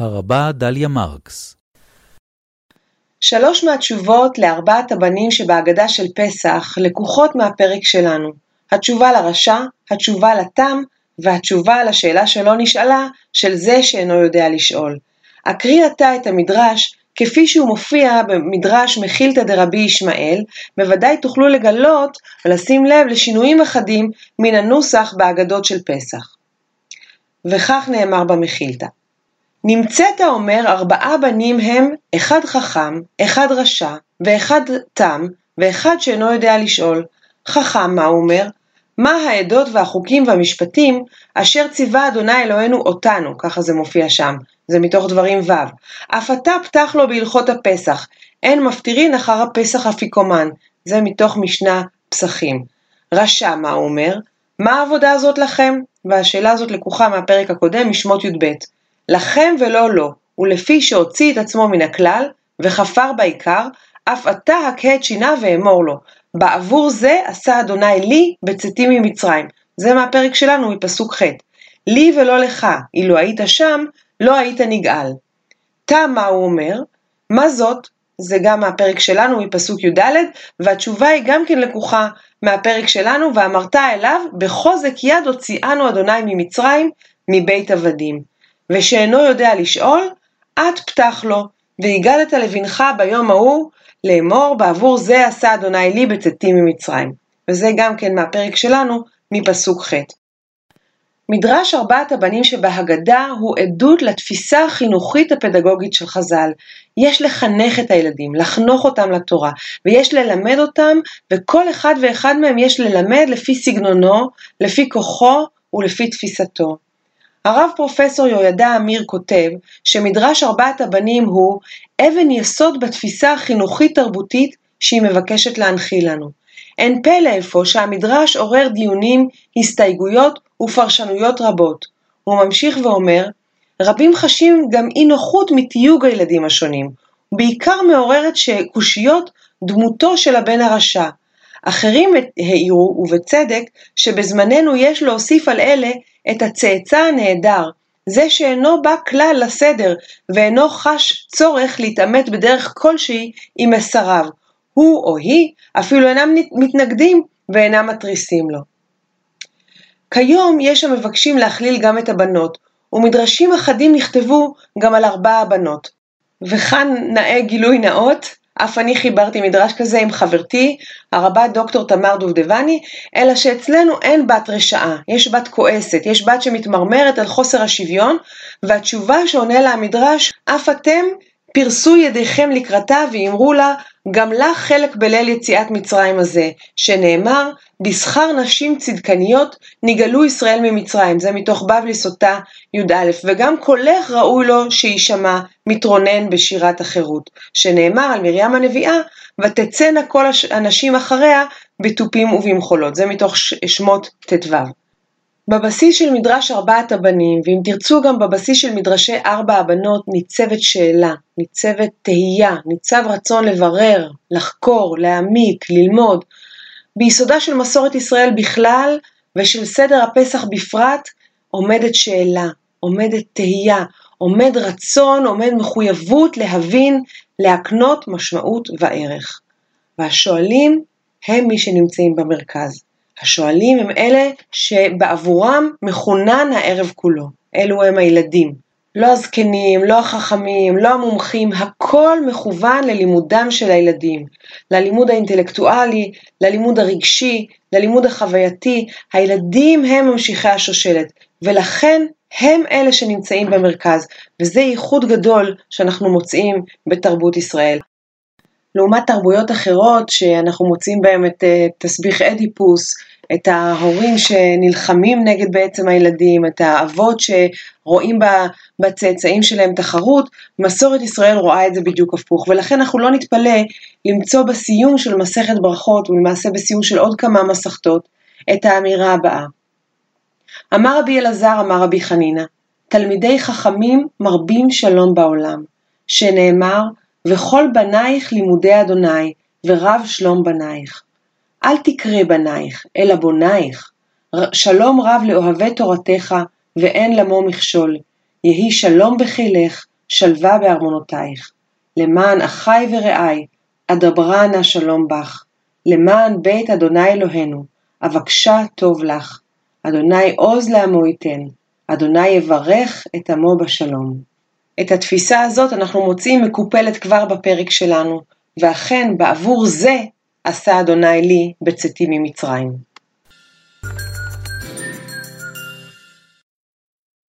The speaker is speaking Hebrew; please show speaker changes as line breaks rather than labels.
הרבה דליה מרקס
שלוש מהתשובות לארבעת הבנים שבהגדה של פסח לקוחות מהפרק שלנו. התשובה לרשע, התשובה לתם והתשובה לשאלה שלא נשאלה של זה שאינו יודע לשאול. אקריא עתה את המדרש כפי שהוא מופיע במדרש מחילתא דרבי ישמעאל, בוודאי תוכלו לגלות ולשים לב לשינויים אחדים מן הנוסח בהגדות של פסח. וכך נאמר במחילתא נמצאת אומר ארבעה בנים הם אחד חכם, אחד רשע, ואחד תם, ואחד שאינו יודע לשאול. חכם, מה הוא אומר? מה העדות והחוקים והמשפטים אשר ציווה אדוני אלוהינו אותנו, ככה זה מופיע שם, זה מתוך דברים ו', אף אתה פתח לו בהלכות הפסח, אין מפטירין אחר הפסח אפיקומן, זה מתוך משנה פסחים. רשע, מה הוא אומר? מה העבודה הזאת לכם? והשאלה הזאת לקוחה מהפרק הקודם, משמות י"ב. לכם ולא לו, ולפי שהוציא את עצמו מן הכלל, וכפר בעיקר, אף אתה הכה את שינה ואמור לו, בעבור זה עשה אדוני לי בצאתי ממצרים. זה מהפרק שלנו מפסוק ח'. לי ולא לך, אילו היית שם, לא היית נגאל. תא מה הוא אומר? מה זאת? זה גם מהפרק שלנו מפסוק י"ד, והתשובה היא גם כן לקוחה מהפרק שלנו, ואמרת אליו, בחוזק יד הוציאנו אדוני ממצרים, מבית עבדים. ושאינו יודע לשאול, את פתח לו, והגדת לבנך ביום ההוא, לאמור, בעבור זה עשה אדוני לי בצאתי ממצרים. וזה גם כן מהפרק שלנו, מפסוק ח'. מדרש ארבעת הבנים שבהגדה הוא עדות לתפיסה החינוכית הפדגוגית של חז"ל. יש לחנך את הילדים, לחנוך אותם לתורה, ויש ללמד אותם, וכל אחד ואחד מהם יש ללמד לפי סגנונו, לפי כוחו ולפי תפיסתו. הרב פרופסור יהוידע אמיר כותב שמדרש ארבעת הבנים הוא אבן יסוד בתפיסה החינוכית-תרבותית שהיא מבקשת להנחיל לנו. אין פלא אפוא שהמדרש עורר דיונים, הסתייגויות ופרשנויות רבות. הוא ממשיך ואומר, רבים חשים גם אי נוחות מתיוג הילדים השונים, ובעיקר מעוררת קושיות דמותו של הבן הרשע. אחרים העירו, ובצדק, שבזמננו יש להוסיף על אלה את הצאצא הנהדר, זה שאינו בא כלל לסדר, ואינו חש צורך להתעמת בדרך כלשהי עם מסריו. הוא או היא אפילו אינם מתנגדים ואינם מתריסים לו. כיום יש המבקשים להכליל גם את הבנות, ומדרשים אחדים נכתבו גם על ארבע הבנות. וכאן נאה גילוי נאות, אף אני חיברתי מדרש כזה עם חברתי, הרבה דוקטור תמר דובדבני, אלא שאצלנו אין בת רשעה, יש בת כועסת, יש בת שמתמרמרת על חוסר השוויון, והתשובה שעונה לה המדרש, אף אתם פרסו ידיכם לקראתה ואמרו לה, גם לך חלק בליל יציאת מצרים הזה, שנאמר, בשכר נשים צדקניות נגאלו ישראל ממצרים, זה מתוך בבלי סוטה י"א, וגם קולך ראוי לו שיישמע מתרונן בשירת החירות, שנאמר על מרים הנביאה, ותצאנה כל הנשים אחריה בתופים ובמחולות, זה מתוך שמות ט"ו. בבסיס של מדרש ארבעת הבנים, ואם תרצו גם בבסיס של מדרשי ארבע הבנות, ניצבת שאלה, ניצבת תהייה, ניצב רצון לברר, לחקור, להעמיק, ללמוד. ביסודה של מסורת ישראל בכלל, ושל סדר הפסח בפרט, עומדת שאלה, עומדת תהייה, עומד רצון, עומד מחויבות להבין, להקנות משמעות וערך. והשואלים הם מי שנמצאים במרכז. השואלים הם אלה שבעבורם מכונן הערב כולו. אלו הם הילדים. לא הזקנים, לא החכמים, לא המומחים, הכל מכוון ללימודם של הילדים. ללימוד האינטלקטואלי, ללימוד הרגשי, ללימוד החווייתי. הילדים הם ממשיכי השושלת, ולכן הם אלה שנמצאים במרכז, וזה ייחוד גדול שאנחנו מוצאים בתרבות ישראל. לעומת תרבויות אחרות שאנחנו מוצאים בהם את uh, תסביך אדיפוס, את ההורים שנלחמים נגד בעצם הילדים, את האבות שרואים בצאצאים שלהם תחרות, מסורת ישראל רואה את זה בדיוק הפוך, ולכן אנחנו לא נתפלא למצוא בסיום של מסכת ברכות, ולמעשה בסיום של עוד כמה מסכתות, את האמירה הבאה. אמר רבי אלעזר, אמר רבי חנינא, תלמידי חכמים מרבים שלום בעולם, שנאמר, וכל בנייך לימודי אדוני, ורב שלום בנייך. אל תקרא בנייך, אלא בונייך. שלום רב לאוהבי תורתך, ואין למו מכשול. יהי שלום בחילך, שלווה בארמונותייך. למען אחי ורעי, אדברה נא שלום בך. למען בית אדוני אלוהינו, אבקשה טוב לך. אדוני עוז לעמו ייתן, אדוני יברך את עמו בשלום. את התפיסה הזאת אנחנו מוצאים מקופלת כבר בפרק שלנו, ואכן בעבור זה עשה אדוני לי בצאתי ממצרים.